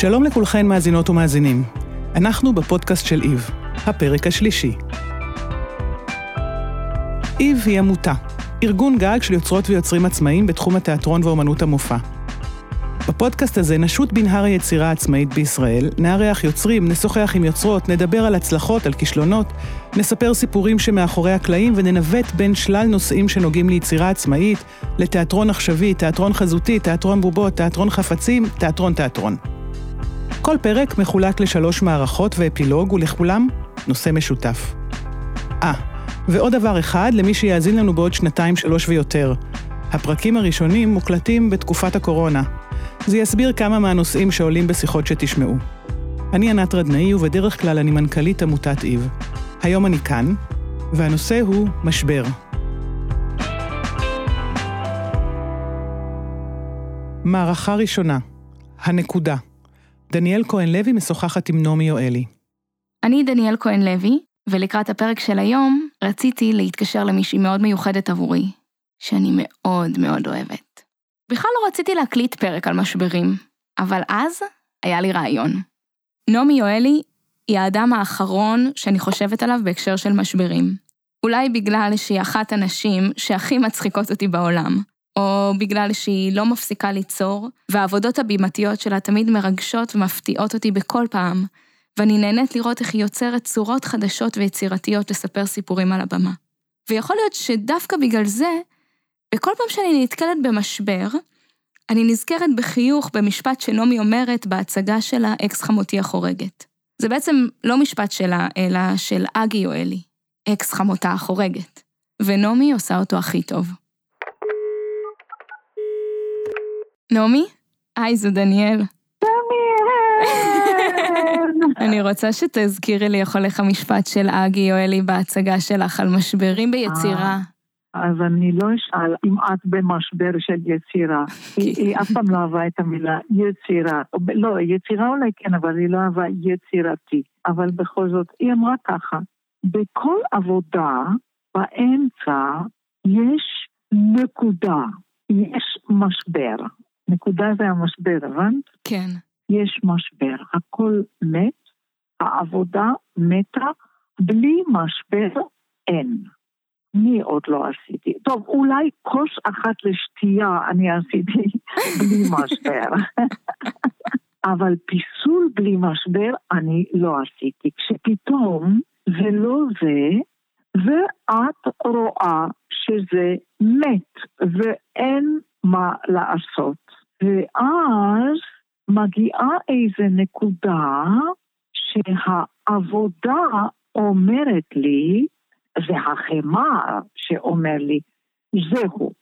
שלום לכולכן מאזינות ומאזינים. אנחנו בפודקאסט של איב, הפרק השלישי. איב היא עמותה, ארגון גג של יוצרות ויוצרים עצמאיים בתחום התיאטרון ואומנות המופע. בפודקאסט הזה נשוט בנהר היצירה העצמאית בישראל, נארח יוצרים, נשוחח עם יוצרות, נדבר על הצלחות, על כישלונות, נספר סיפורים שמאחורי הקלעים וננווט בין שלל נושאים שנוגעים ליצירה עצמאית, לתיאטרון עכשווי, תיאטרון חזותי, תיאטרון בובות, תיאטרון חפצים, תיאטרון תיאטרון. כל פרק מחולק לשלוש מערכות ואפילוג, ולכולם נושא משותף. אה, ועוד דבר אחד למי שיאזין לנו בעוד שנתיים, שלוש ויותר. הפרקים הראשונים מוקלטים בתקופת הקורונה. זה יסביר כמה מהנושאים שעולים בשיחות שתשמעו. אני ענת רדנאי, ובדרך כלל אני מנכ"לית עמותת איב. היום אני כאן, והנושא הוא משבר. מערכה ראשונה, הנקודה. דניאל כהן לוי משוחחת עם נעמי יואלי. אני דניאל כהן לוי, ולקראת הפרק של היום, רציתי להתקשר למישהי מאוד מיוחדת עבורי, שאני מאוד מאוד אוהבת. בכלל לא רציתי להקליט פרק על משברים, אבל אז היה לי רעיון. נעמי יואלי היא האדם האחרון שאני חושבת עליו בהקשר של משברים. אולי בגלל שהיא אחת הנשים שהכי מצחיקות אותי בעולם, או בגלל שהיא לא מפסיקה ליצור, והעבודות הבימתיות שלה תמיד מרגשות ומפתיעות אותי בכל פעם, ואני נהנית לראות איך היא יוצרת צורות חדשות ויצירתיות לספר סיפורים על הבמה. ויכול להיות שדווקא בגלל זה, בכל פעם שאני נתקלת במשבר, אני נזכרת בחיוך במשפט שנעמי אומרת בהצגה שלה אקס חמותי החורגת. זה בעצם לא משפט שלה, אלא של אגי יואלי, אקס חמותה החורגת. ונעמי עושה אותו הכי טוב. נעמי? היי, זו דניאל. אני רוצה שתזכירי לי איך הולך המשפט של אגי יואלי בהצגה שלך על משברים ביצירה. אז אני לא אשאל אם את במשבר של יצירה. היא, היא אף פעם לא אהבה את המילה יצירה. לא, יצירה אולי כן, אבל היא לא אהבה יצירתי. אבל בכל זאת, היא אמרה ככה, בכל עבודה, באמצע, יש נקודה, יש משבר. נקודה זה המשבר, הבנת? כן. יש משבר, הכל מת, העבודה מתה, בלי משבר אין. אני עוד לא עשיתי. טוב, אולי כוס אחת לשתייה אני עשיתי בלי משבר. אבל פיסול בלי משבר אני לא עשיתי. כשפתאום זה לא זה, ואת רואה שזה מת ואין מה לעשות. ואז מגיעה איזה נקודה שהעבודה אומרת לי, זה החמר שאומר לי, זהו,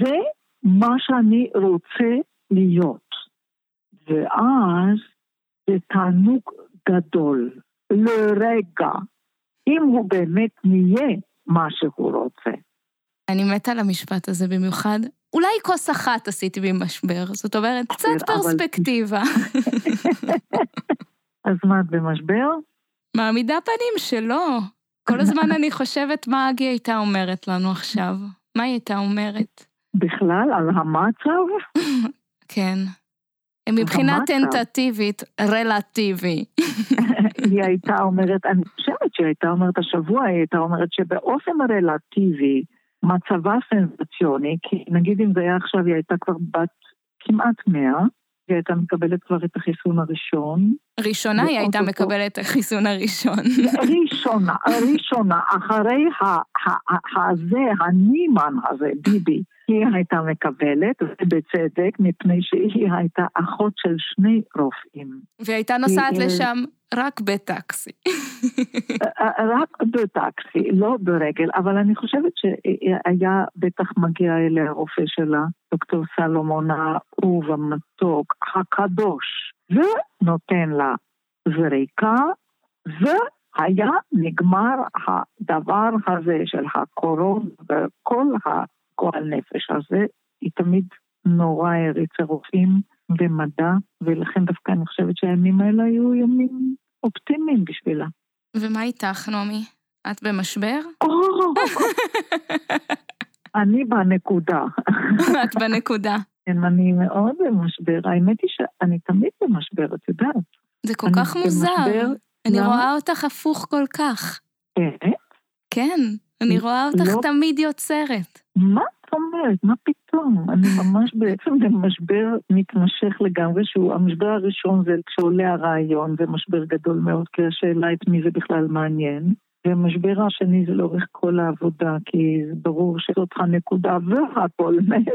זה מה שאני רוצה להיות. ואז זה תענוג גדול, לרגע, אם הוא באמת נהיה מה שהוא רוצה. אני מתה על המשפט הזה במיוחד. אולי כוס אחת עשיתי במשבר, זאת אומרת, קצת פרספקטיבה. אז מה את במשבר? מעמידה פנים שלא. כל הזמן אני חושבת מה אגי הייתה אומרת לנו עכשיו. מה היא הייתה אומרת? בכלל, על המצב? כן. מבחינה טנטטיבית, רלטיבי. היא הייתה אומרת, אני חושבת שהיא הייתה אומרת השבוע, היא הייתה אומרת שבאופן רלטיבי, מצבה סנסציוני, כי נגיד אם זה היה עכשיו, היא הייתה כבר בת כמעט מאה, היא הייתה מקבלת כבר את החיסון הראשון. ראשונה היא הייתה מקבלת את החיסון הראשון. ראשונה, ראשונה, אחרי הזה, הנימן הזה, ביבי, היא הייתה מקבלת, ובצדק, מפני שהיא הייתה אחות של שני רופאים. והיא הייתה נוסעת לשם רק בטקסי. רק בטקסי, לא ברגל, אבל אני חושבת שהיה בטח מגיע אליה הרופא שלה, דוקטור סלומון האהוב המתוק, הקדוש, ונותן לה זריקה, והיה נגמר הדבר הזה של הקורונה וכל הגועל נפש הזה, היא תמיד נורא העריצה רופאים במדע, ולכן דווקא אני חושבת שהימים האלה היו ימים אופטימיים בשבילה. ומה איתך, נעמי? את במשבר? אני בנקודה. את בנקודה. כן, אני מאוד במשבר. האמת היא שאני תמיד במשבר, את יודעת. זה כל כך מוזר. במשבר, אני למה? רואה אותך הפוך כל כך. באמת? כן, אני רואה אותך לא... תמיד יוצרת. מה את אומרת? מה פתאום? אני ממש בעצם במשבר מתמשך לגמרי, שהוא המשבר הראשון זה כשעולה הרעיון, זה משבר גדול מאוד, כי השאלה את מי זה בכלל מעניין. והמשבר השני זה לאורך כל העבודה, כי ברור שזאת הנקודה והכל מת.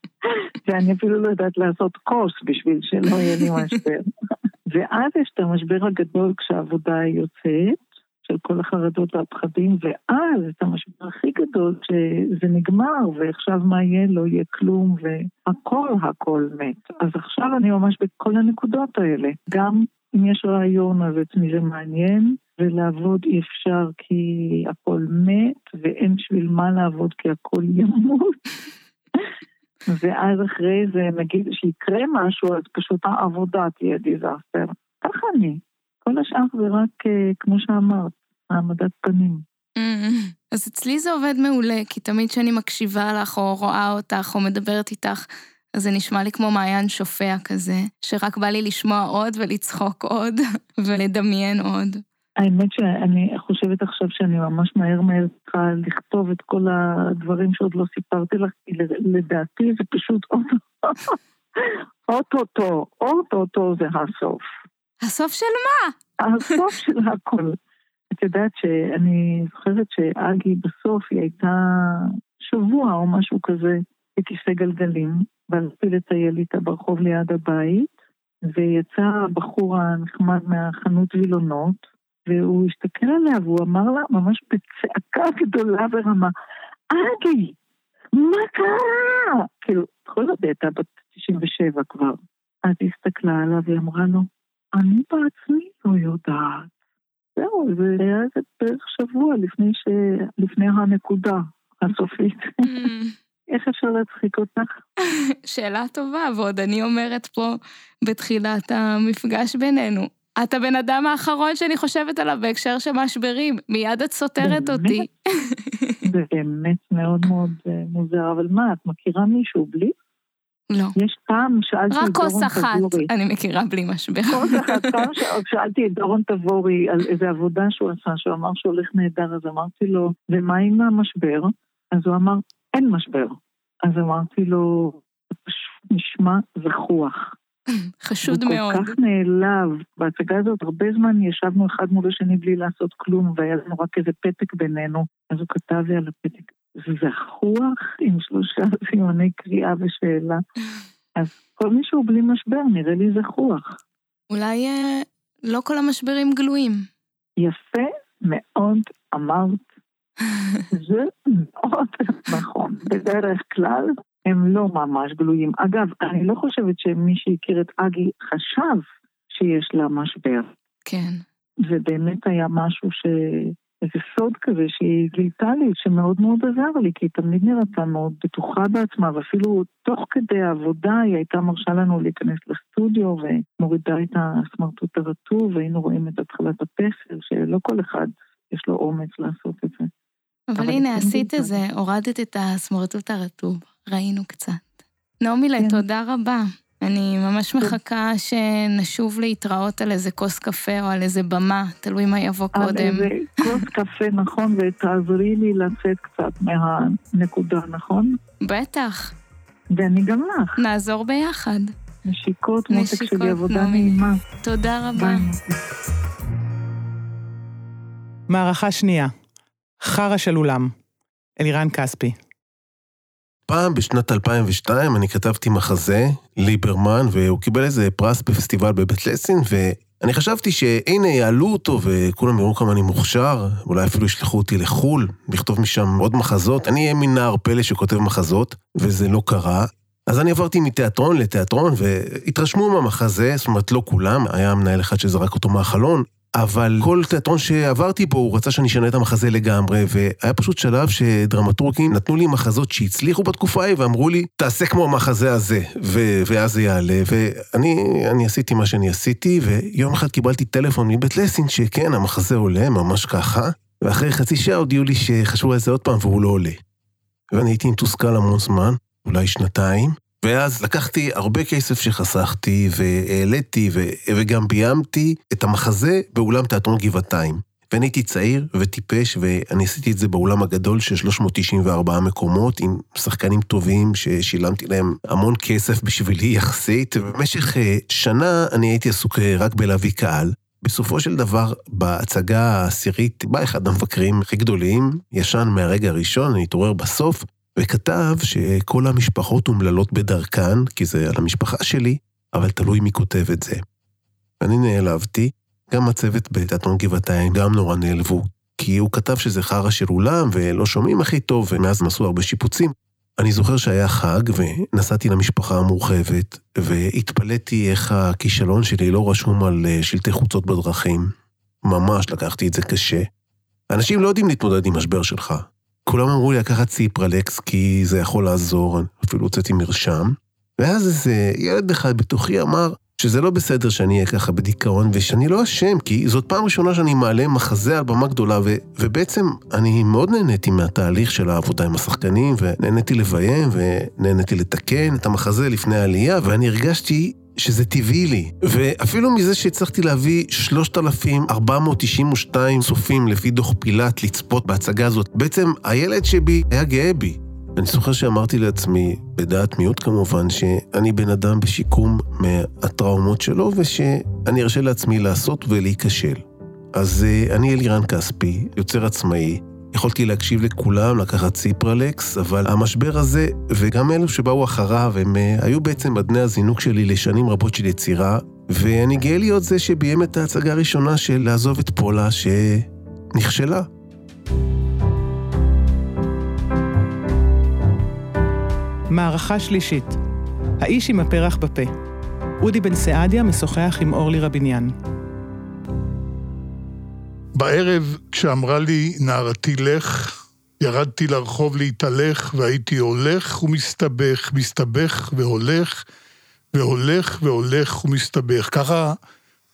ואני אפילו לא יודעת לעשות כוס בשביל שלא יהיה לי משבר. ואז יש את המשבר הגדול כשהעבודה יוצאת, של כל החרדות והפחדים, ואז את המשבר הכי גדול שזה נגמר, ועכשיו מה יהיה? לא יהיה כלום, והכל הכל מת. אז עכשיו אני ממש בכל הנקודות האלה. גם אם יש רעיון, אז את מי זה מעניין, ולעבוד אי אפשר כי הכל מת, ואין בשביל מה לעבוד כי הכל ימות. ואז אחרי זה, נגיד שיקרה משהו, אז פשוט העבודה תהיה דיזסטר. ככה אני. כל השאר זה רק, אה, כמו שאמרת, העמדת פנים. Mm-hmm. אז אצלי זה עובד מעולה, כי תמיד כשאני מקשיבה לך, או רואה אותך, או מדברת איתך, אז זה נשמע לי כמו מעיין שופע כזה, שרק בא לי לשמוע עוד ולצחוק עוד, ולדמיין עוד. האמת שאני חושבת עכשיו שאני ממש מהר מהר צריכה לכתוב את כל הדברים שעוד לא סיפרתי לך, כי לדעתי זה פשוט אוטוטו, אוטוטו זה הסוף. הסוף של מה? הסוף של הכל. את יודעת שאני זוכרת שאגי בסוף היא הייתה שבוע או משהו כזה בכיסא גלגלים, והלכתי לטייל איתה ברחוב ליד הבית, ויצא הבחור הנחמד מהחנות וילונות, והוא הסתכל עליה והוא אמר לה ממש בצעקה גדולה ורמה, אגי, מה קרה? כאילו, בכל זאת הייתה בת 97 כבר. אז היא הסתכלה עליו והיא אמרה לו, אני בעצמי לא יודעת. זהו, זה היה איזה בערך שבוע לפני, ש... לפני הנקודה הסופית. Mm. איך אפשר להצחיק אותך? שאלה טובה, ועוד אני אומרת פה בתחילת המפגש בינינו. את הבן אדם האחרון שאני חושבת עליו בהקשר של משברים, מיד את סותרת אותי. זה באמת מאוד מאוד אה, מוזר, אבל מה, את מכירה מישהו בלי? לא. יש פעם, שאלתי את דורון תבורי. רק כוס אחת אני מכירה בלי משבר. כוס אחת, פעם שאלתי את דורון תבורי על איזה עבודה שהוא עשה, שהוא אמר שהוא הולך נהדר, אז אמרתי לו, ומה עם המשבר? אז הוא אמר, אין משבר. אז אמרתי לו, פשוט נשמע זחוח. חשוד מאוד. הוא כל כך נעלב. בהצגה הזאת הרבה זמן ישבנו אחד מול השני בלי לעשות כלום, והיה לנו רק איזה פתק בינינו. אז הוא כתב לי על הפתק, זחוח עם שלושה סימני קריאה ושאלה. אז כל מי שהוא בלי משבר נראה לי זחוח. אולי אה, לא כל המשברים גלויים. יפה מאוד אמרת. זה מאוד נכון. בדרך כלל הם לא ממש גלויים. אגב, אני לא חושבת שמי שהכיר את אגי חשב שיש לה משבר. כן. זה באמת היה משהו ש... איזה סוד כזה שהיא גילתה לי, שמאוד מאוד עזר לי, כי היא תמיד נראתה מאוד בטוחה בעצמה, ואפילו תוך כדי העבודה היא הייתה מרשה לנו להיכנס לסטודיו ומורידה את הסמרטוט הרטוב, והיינו רואים את התחלת הפסל, שלא כל אחד יש לו אומץ לעשות את זה. אבל, אבל הנה, עשית את זה, הורדת את הסמרטוט הרטוב. ראינו קצת. נעמילה, כן. תודה רבה. אני ממש מחכה שנשוב להתראות על איזה כוס קפה או על איזה במה, תלוי מה יבוא קודם. על איזה כוס קפה, נכון, ותעזרי לי לצאת קצת מהנקודה, נכון? בטח. ואני גם לך. נעזור ביחד. נשיקות, מותק שלי, עבודה נעימה. תודה רבה. מערכה שנייה, חרא של אולם, אלירן כספי. פעם בשנת 2002 אני כתבתי מחזה, ליברמן, והוא קיבל איזה פרס בפסטיבל בבית לסין, ואני חשבתי שהנה יעלו אותו וכולם יראו כמה אני מוכשר, אולי אפילו ישלחו אותי לחו"ל, לכתוב משם עוד מחזות. אני אהיה מין נער פלא שכותב מחזות, וזה לא קרה. אז אני עברתי מתיאטרון לתיאטרון והתרשמו מהמחזה, זאת אומרת לא כולם, היה מנהל אחד שזרק אותו מהחלון, אבל כל תיאטרון שעברתי בו, הוא רצה שאני אשנה את המחזה לגמרי, והיה פשוט שלב שדרמטורקים נתנו לי מחזות שהצליחו בתקופה ההיא, ואמרו לי, תעשה כמו המחזה הזה, ו- ואז זה יעלה. ואני עשיתי מה שאני עשיתי, ויום אחד קיבלתי טלפון מבית לסין, שכן, המחזה עולה, ממש ככה, ואחרי חצי שעה הודיעו לי שחשבו על זה עוד פעם והוא לא עולה. ואני הייתי מתוסכל המון זמן, אולי שנתיים, ואז לקחתי הרבה כסף שחסכתי, והעליתי, ו... וגם ביימתי את המחזה באולם תיאטרון גבעתיים. ואני הייתי צעיר וטיפש, ואני עשיתי את זה באולם הגדול של 394 מקומות, עם שחקנים טובים ששילמתי להם המון כסף בשבילי יחסית, ובמשך אה, שנה אני הייתי עסוק אה, רק בלהביא קהל. בסופו של דבר, בהצגה העשירית, בא אחד המבקרים הכי גדולים, ישן מהרגע הראשון, אני התעורר בסוף, וכתב שכל המשפחות אומללות בדרכן, כי זה על המשפחה שלי, אבל תלוי מי כותב את זה. ואני נעלבתי, גם הצוות בתיאטרון גבעתיים גם נורא נעלבו, כי הוא כתב שזה חרא של אולם ולא שומעים הכי טוב, ומאז הם עשו הרבה שיפוצים. אני זוכר שהיה חג, ונסעתי למשפחה המורחבת, והתפלאתי איך הכישלון שלי לא רשום על אה, שלטי חוצות בדרכים. ממש לקחתי את זה קשה. אנשים לא יודעים להתמודד עם משבר שלך. כולם אמרו לי לקחת ציפרלקס כי זה יכול לעזור, אפילו הוצאתי מרשם. ואז איזה ילד אחד בתוכי אמר, שזה לא בסדר שאני אהיה ככה בדיכאון, ושאני לא אשם, כי זאת פעם ראשונה שאני מעלה מחזה על במה גדולה, ו- ובעצם אני מאוד נהניתי מהתהליך של העבודה עם השחקנים, ונהניתי לביים, ונהניתי לתקן את המחזה לפני העלייה, ואני הרגשתי שזה טבעי לי. ואפילו מזה שהצלחתי להביא 3,492 צופים לפי דוח פילת לצפות בהצגה הזאת, בעצם הילד שבי היה גאה בי. אני זוכר שאמרתי לעצמי, בדעת מיעוט כמובן, שאני בן אדם בשיקום מהטראומות שלו, ושאני ארשה לעצמי לעשות ולהיכשל. אז uh, אני אלירן כספי, יוצר עצמאי, יכולתי להקשיב לכולם, לקחת ציפרלקס, אבל המשבר הזה, וגם אלו שבאו אחריו, הם uh, היו בעצם אדני הזינוק שלי לשנים רבות של יצירה, ואני גאה להיות זה שביים את ההצגה הראשונה של לעזוב את פולה, שנכשלה. מערכה שלישית, האיש עם הפרח בפה. אודי בן סעדיה משוחח עם אורלי רביניאן. בערב, כשאמרה לי נערתי לך, ירדתי לרחוב להתהלך, והייתי הולך ומסתבך, מסתבך והולך, והולך והולך ומסתבך. ככה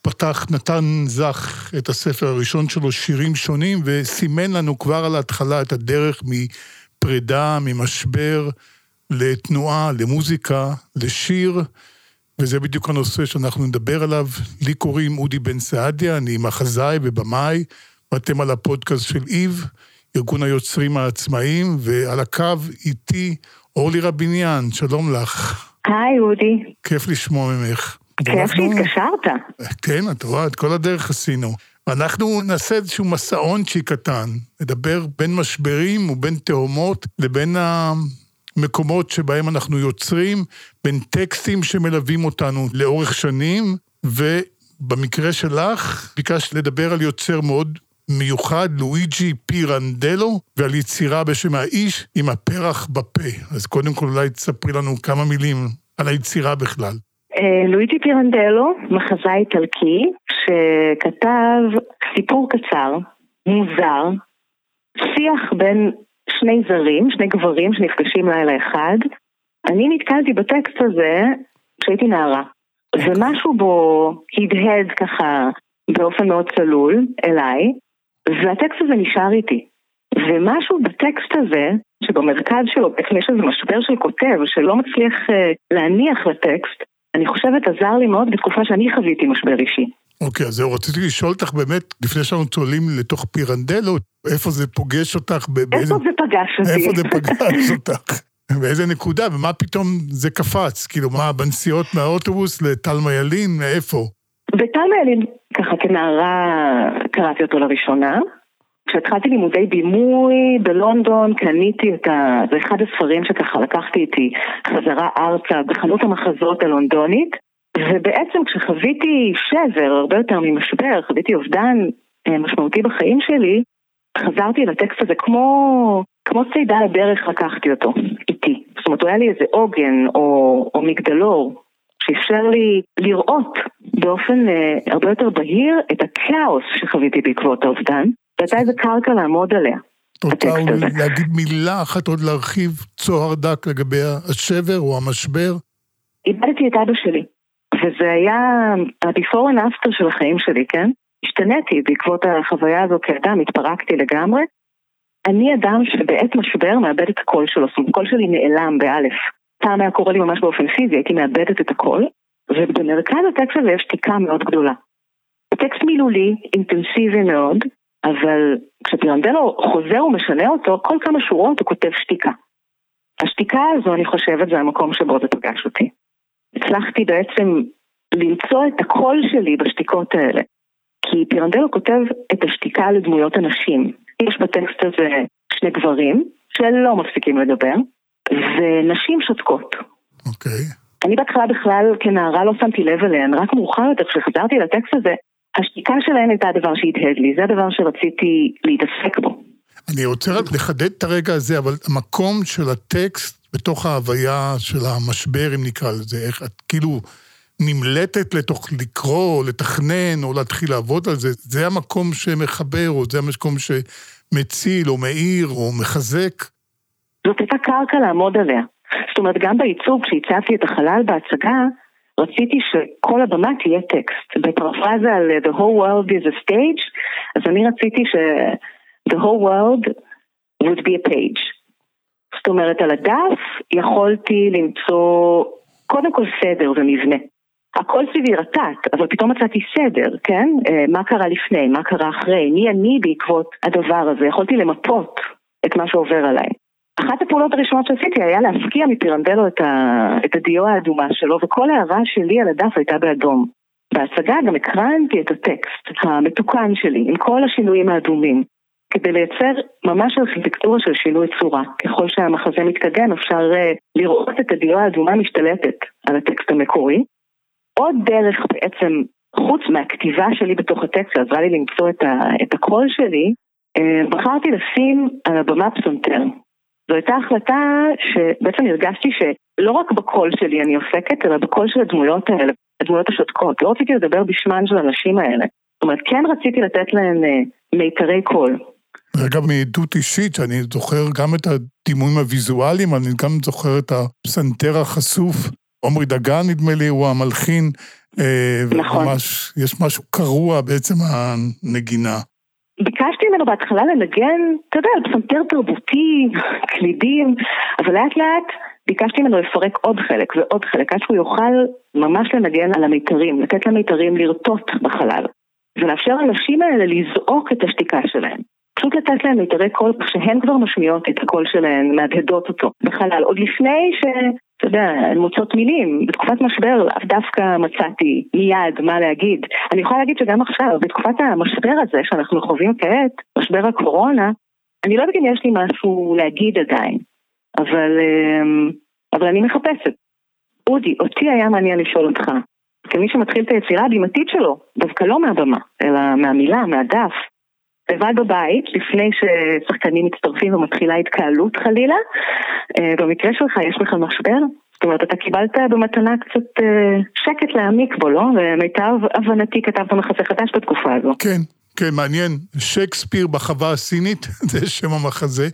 פתח נתן זך את הספר הראשון שלו, שירים שונים, וסימן לנו כבר על ההתחלה את הדרך מפרידה, ממשבר, לתנועה, למוזיקה, לשיר, וזה בדיוק הנושא שאנחנו נדבר עליו. לי קוראים אודי בן סעדיה, אני מחזאי ובמאי, ואתם על הפודקאסט של איב, ארגון היוצרים העצמאיים, ועל הקו איתי אורלי רביניאן, שלום לך. היי אודי. כיף לשמוע ממך. כיף. שהתקשרת. כן, את רואה, את כל הדרך עשינו. אנחנו נעשה איזשהו מסעונצ'י קטן, נדבר בין משברים ובין תהומות לבין מקומות שבהם אנחנו יוצרים, בין טקסטים שמלווים אותנו לאורך שנים, ובמקרה שלך ביקשת לדבר על יוצר מאוד מיוחד, לואיג'י פירנדלו, ועל יצירה בשם האיש עם הפרח בפה. אז קודם כל אולי תספרי לנו כמה מילים על היצירה בכלל. אה, לואיג'י פירנדלו, מחזאי איטלקי, שכתב סיפור קצר, מוזר, שיח בין שני זרים, שני גברים שנפגשים לילה אחד. אני נתקלתי בטקסט הזה כשהייתי נערה, ומשהו בו הדהד ככה באופן מאוד צלול אליי, והטקסט הזה נשאר איתי. ומשהו בטקסט הזה, שבמרכז שלו בעצם יש איזה משבר של כותב שלא מצליח uh, להניח לטקסט, אני חושבת עזר לי מאוד בתקופה שאני חוויתי משבר אישי. אוקיי, אז זהו, רציתי לשאול אותך באמת, לפני שאנחנו צוללים לתוך פירנדלו, איפה זה פוגש אותך? באיזה... איפה זה פגש אותי? איפה זה פגש אותך? באיזה נקודה, ומה פתאום זה קפץ? כאילו, מה, בנסיעות מהאוטובוס לטלמה ילין, מאיפה? בטלמה ילין, ככה כנערה, קראתי אותו לראשונה. כשהתחלתי לימודי בימוי בלונדון, קניתי את ה... זה אחד הספרים שככה לקחתי איתי חזרה ארצה בחנות המחזות הלונדונית. ובעצם כשחוויתי שבר, הרבה יותר ממשבר, חוויתי אובדן אה, משמעותי בחיים שלי, חזרתי לטקסט הזה כמו, כמו צידה לדרך לקחתי אותו איתי. זאת אומרת, הוא היה לי איזה עוגן או, או מגדלור שאפשר לי לראות באופן אה, הרבה יותר בהיר את הכאוס שחוויתי בעקבות האובדן, והייתה איזה קרקע לעמוד עליה. רוצה להגיד מילה אחת עוד להרחיב צוהר דק לגבי השבר או המשבר? איבדתי את אבא שלי. וזה היה ה-before and after של החיים שלי, כן? השתניתי בעקבות החוויה הזו כאדם, התפרקתי לגמרי. אני אדם שבעת משבר מאבד את הקול שלו, זאת אומרת, הקול שלי נעלם באלף. פעם היה קורה לי ממש באופן פיזי, הייתי מאבדת את הכל, ובמרכז הטקסט הזה יש שתיקה מאוד גדולה. טקסט מילולי, אינטנסיבי מאוד, אבל כשפירנדלו חוזר ומשנה אותו, כל כמה שורות הוא כותב שתיקה. השתיקה הזו, אני חושבת, זה המקום שבו זה פגש אותי. הצלחתי בעצם למצוא את הקול שלי בשתיקות האלה. כי פירנדלו כותב את השתיקה לדמויות הנשים. יש בטקסט הזה שני גברים שלא מפסיקים לדבר, ונשים שותקות. אוקיי. Okay. אני בהתחלה בכלל כנערה לא שמתי לב אליהן, רק מאוחר יותר כשחזרתי לטקסט הזה, השתיקה שלהן הייתה הדבר שהדהד לי, זה הדבר שרציתי להתעסק בו. אני רוצה רק לחדד את הרגע הזה, אבל המקום של הטקסט בתוך ההוויה של המשבר, אם נקרא לזה, איך את כאילו נמלטת לתוך לקרוא, לתכנן, או להתחיל לעבוד על זה, זה המקום שמחבר, או זה המקום שמציל, או מאיר, או מחזק. זאת הייתה קרקע לעמוד עליה. זאת אומרת, גם בעיצוב, כשהצעתי את החלל בהצגה, רציתי שכל הבמה תהיה טקסט. בפרפרזה על The whole world is a stage, אז אני רציתי ש... The whole world would be a page. זאת אומרת, על הדף יכולתי למצוא קודם כל סדר ומבנה. הכל סביבי רטט, אבל פתאום מצאתי סדר, כן? אה, מה קרה לפני, מה קרה אחרי, מי אני בעקבות הדבר הזה, יכולתי למפות את מה שעובר עליי. אחת הפעולות הראשונות שעשיתי היה להפקיע מפירנדלו את, ה... את הדיו האדומה שלו, וכל הערה שלי על הדף הייתה באדום. בהצגה גם הקרנתי את הטקסט המתוקן שלי, עם כל השינויים האדומים, כדי לייצר ממש ארכיטקטורה של שינוי צורה. ככל שהמחזה מתקדם אפשר uh, לראות את הדיו האדומה משתלטת על הטקסט המקורי. עוד דרך בעצם, חוץ מהכתיבה שלי בתוך הטקסט, שעזרה לי למצוא את, ה... את הקול שלי, uh, בחרתי לשים על הבמה פסנתר. זו הייתה החלטה שבעצם הרגשתי שלא רק בקול שלי אני עוסקת, אלא בקול של הדמויות האלה, הדמויות השותקות. לא רציתי לדבר בשמן של הנשים האלה. זאת אומרת, כן רציתי לתת להן אה, מיתרי קול. אגב, מעדות אישית, שאני זוכר גם את הדימויים הוויזואליים, אני גם זוכר את הפסנתר החשוף. עמרי דגן, נדמה לי, הוא המלחין. אה, נכון. ממש, יש משהו קרוע בעצם הנגינה. ביקשתי ממנו בהתחלה לנגן, אתה יודע, על פסנתר תרבותי, קלידים, אבל לאט לאט ביקשתי ממנו לפרק עוד חלק ועוד חלק, עד שהוא יוכל ממש לנגן על המיתרים, לתת למיתרים לרטוט בחלל, ולאפשר לנשים האלה לזעוק את השתיקה שלהם. פשוט לתת להם מיתרי קול כשהן כבר משמיעות את הקול שלהן, מהדהדות אותו בחלל, עוד לפני ש... אתה יודע, הן מוצאות מילים. בתקופת משבר לאו דווקא מצאתי מיד מה להגיד. אני יכולה להגיד שגם עכשיו, בתקופת המשבר הזה שאנחנו חווים כעת, משבר הקורונה, אני לא יודעת אם יש לי משהו להגיד עדיין, אבל, אמ, אבל אני מחפשת. אודי, אותי היה מעניין לשאול אותך, כמי שמתחיל את היצירה הבימתית שלו, דווקא לא מהבמה, אלא מהמילה, מהדף, לבד בבית, לפני ששחקנים מצטרפים ומתחילה התקהלות חלילה. אה, במקרה שלך יש לך משבר? זאת אומרת, אתה קיבלת במתנה קצת אה, שקט להעמיק בו, לא? ומיטב הבנתי כתבת מחזה חדש בתקופה הזו. כן. כן, מעניין. שייקספיר בחווה הסינית, זה שם המחזה,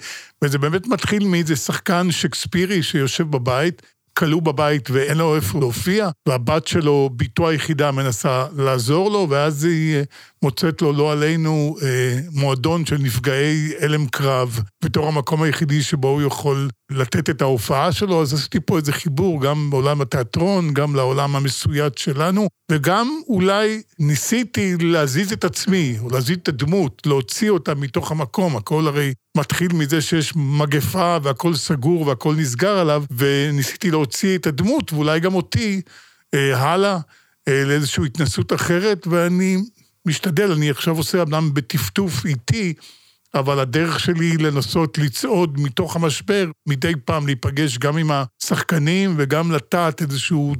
וזה באמת מתחיל מאיזה שחקן שייקספירי שיושב בבית, כלוא בבית ואין לו איפה להופיע, והבת שלו, בתו היחידה, מנסה לעזור לו, ואז היא אה, מוצאת לו, לא עלינו, אה, מועדון של נפגעי הלם קרב, בתור המקום היחידי שבו הוא יכול לתת את ההופעה שלו, אז עשיתי פה איזה חיבור גם בעולם התיאטרון, גם לעולם המסויט שלנו, וגם אולי ניסיתי להזיז את עצמי, או להזיז את הדמות, להוציא אותה מתוך המקום, הכל הרי מתחיל מזה שיש מגפה והכל סגור והכל נסגר עליו, וניסיתי להוציא את הדמות, ואולי גם אותי, אה, הלאה, אה, לאיזושהי התנסות אחרת, ואני משתדל, אני עכשיו עושה אמנם בטפטוף איטי, אבל הדרך שלי לנסות לצעוד מתוך המשבר, מדי פעם להיפגש גם עם השחקנים וגם לטעת איזשהו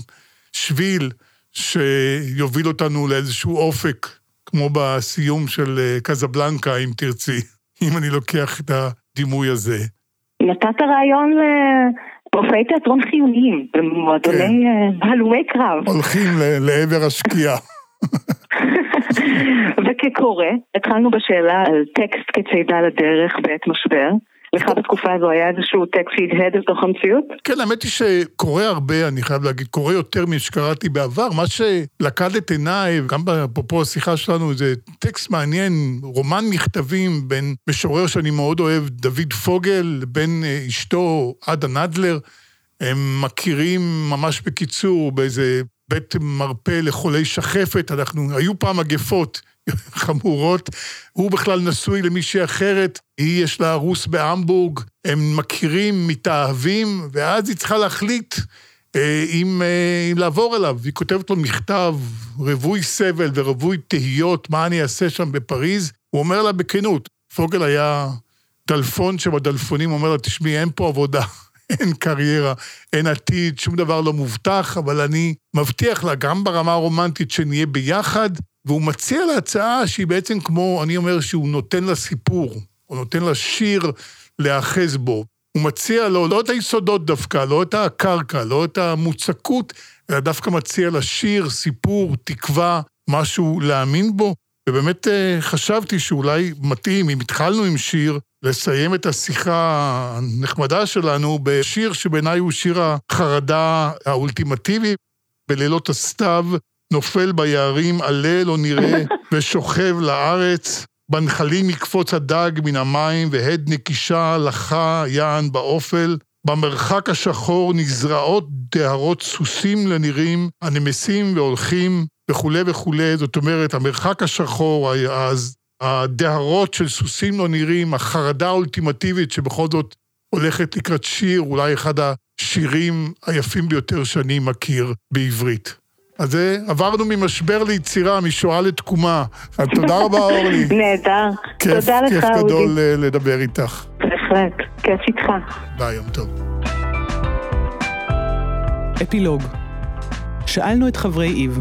שביל שיוביל אותנו לאיזשהו אופק, כמו בסיום של אה, קזבלנקה, אם תרצי, אם אני לוקח את הדימוי הזה. נתת רעיון למופעי תיאטרון חיוניים, במועדוני כן. אה, הלומי קרב. הולכים לעבר השקיעה. וכקורא, התחלנו בשאלה על טקסט כצידה לדרך בעת משבר. לך בתקופה הזו היה איזשהו טקסט שהדהד לתוך המציאות? כן, האמת היא שקורא הרבה, אני חייב להגיד, קורא יותר משקראתי בעבר. מה שלכד את עיניי, גם אפרופו השיחה שלנו, זה טקסט מעניין, רומן מכתבים בין משורר שאני מאוד אוהב, דוד פוגל, לבין אה, אשתו עדה נדלר. הם מכירים ממש בקיצור באיזה בית מרפא לחולי שחפת, אנחנו, היו פעם מגפות חמורות, הוא בכלל נשוי למישהי אחרת, היא יש לה רוס בהמבורג, הם מכירים, מתאהבים, ואז היא צריכה להחליט אה, אם, אה, אם לעבור אליו. היא כותבת לו מכתב רווי סבל ורווי תהיות, מה אני אעשה שם בפריז, הוא אומר לה בכנות, פוגל היה דלפון שבדלפונים, אומר לה, תשמעי, אין פה עבודה. אין קריירה, אין עתיד, שום דבר לא מובטח, אבל אני מבטיח לה, גם ברמה הרומנטית, שנהיה ביחד, והוא מציע לה הצעה שהיא בעצם כמו, אני אומר שהוא נותן לה סיפור, הוא נותן לה שיר להאחז בו. הוא מציע לו לא את היסודות דווקא, לא את הקרקע, לא את המוצקות, אלא דווקא מציע לה שיר, סיפור, תקווה, משהו להאמין בו. ובאמת אה, חשבתי שאולי מתאים, אם התחלנו עם שיר, לסיים את השיחה הנחמדה שלנו בשיר שבעיניי הוא שיר החרדה האולטימטיבי. בלילות הסתיו נופל ביערים, עלה לא נראה ושוכב לארץ. בנחלים יקפוץ הדג מן המים, והד נקישה לחה יען באופל. במרחק השחור נזרעות דהרות סוסים לנירים, הנמסים והולכים, וכולי וכולי. זאת אומרת, המרחק השחור, אז הדהרות של סוסים לא נראים, החרדה האולטימטיבית שבכל זאת הולכת לקראת שיר, אולי אחד השירים היפים ביותר שאני מכיר בעברית. אז זה, עברנו ממשבר ליצירה, משואה לתקומה. אז תודה רבה, אורלי. נהדר. תודה לך, אודי. כיף גדול אה, לדבר איתך. בהחלט, כיף איתך. ביי, יום טוב. אפילוג שאלנו את חברי איב,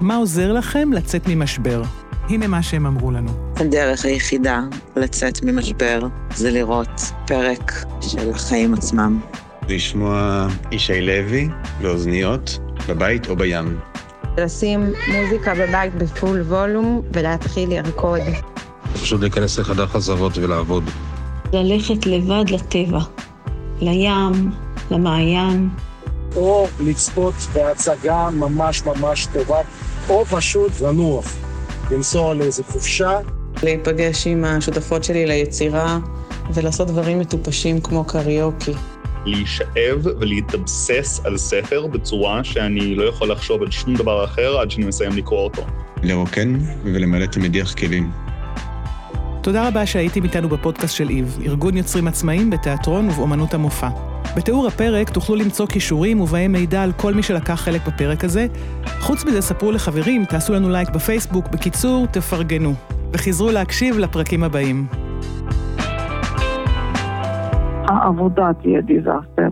מה עוזר לכם לצאת ממשבר? הנה מה שהם אמרו לנו. הדרך היחידה לצאת ממשבר זה לראות פרק של החיים עצמם. לשמוע ישי לוי באוזניות, בבית או בים. לשים מוזיקה בבית בפול וולום ולהתחיל לרקוד. פשוט להיכנס לחדר חזרות ולעבוד. ללכת לבד לטבע, לים, למעיין. או לצפות בהצגה ממש ממש טובה, או פשוט לנוח. לנסוע לאיזה חופשה. להיפגש עם השותפות שלי ליצירה ולעשות דברים מטופשים כמו קריוקי. להישאב ולהתאבסס על ספר בצורה שאני לא יכול לחשוב על שום דבר אחר עד שאני מסיים לקרוא אותו. לרוקן ולמלא את המדיח כלים. תודה רבה שהייתם איתנו בפודקאסט של EVE, ארגון יוצרים עצמאים בתיאטרון ובאמנות המופע. בתיאור הפרק תוכלו למצוא קישורים ובהם מידע על כל מי שלקח חלק בפרק הזה. חוץ מזה, ספרו לחברים, תעשו לנו לייק בפייסבוק, בקיצור, תפרגנו. וחזרו להקשיב לפרקים הבאים. העבודה תהיה disaster.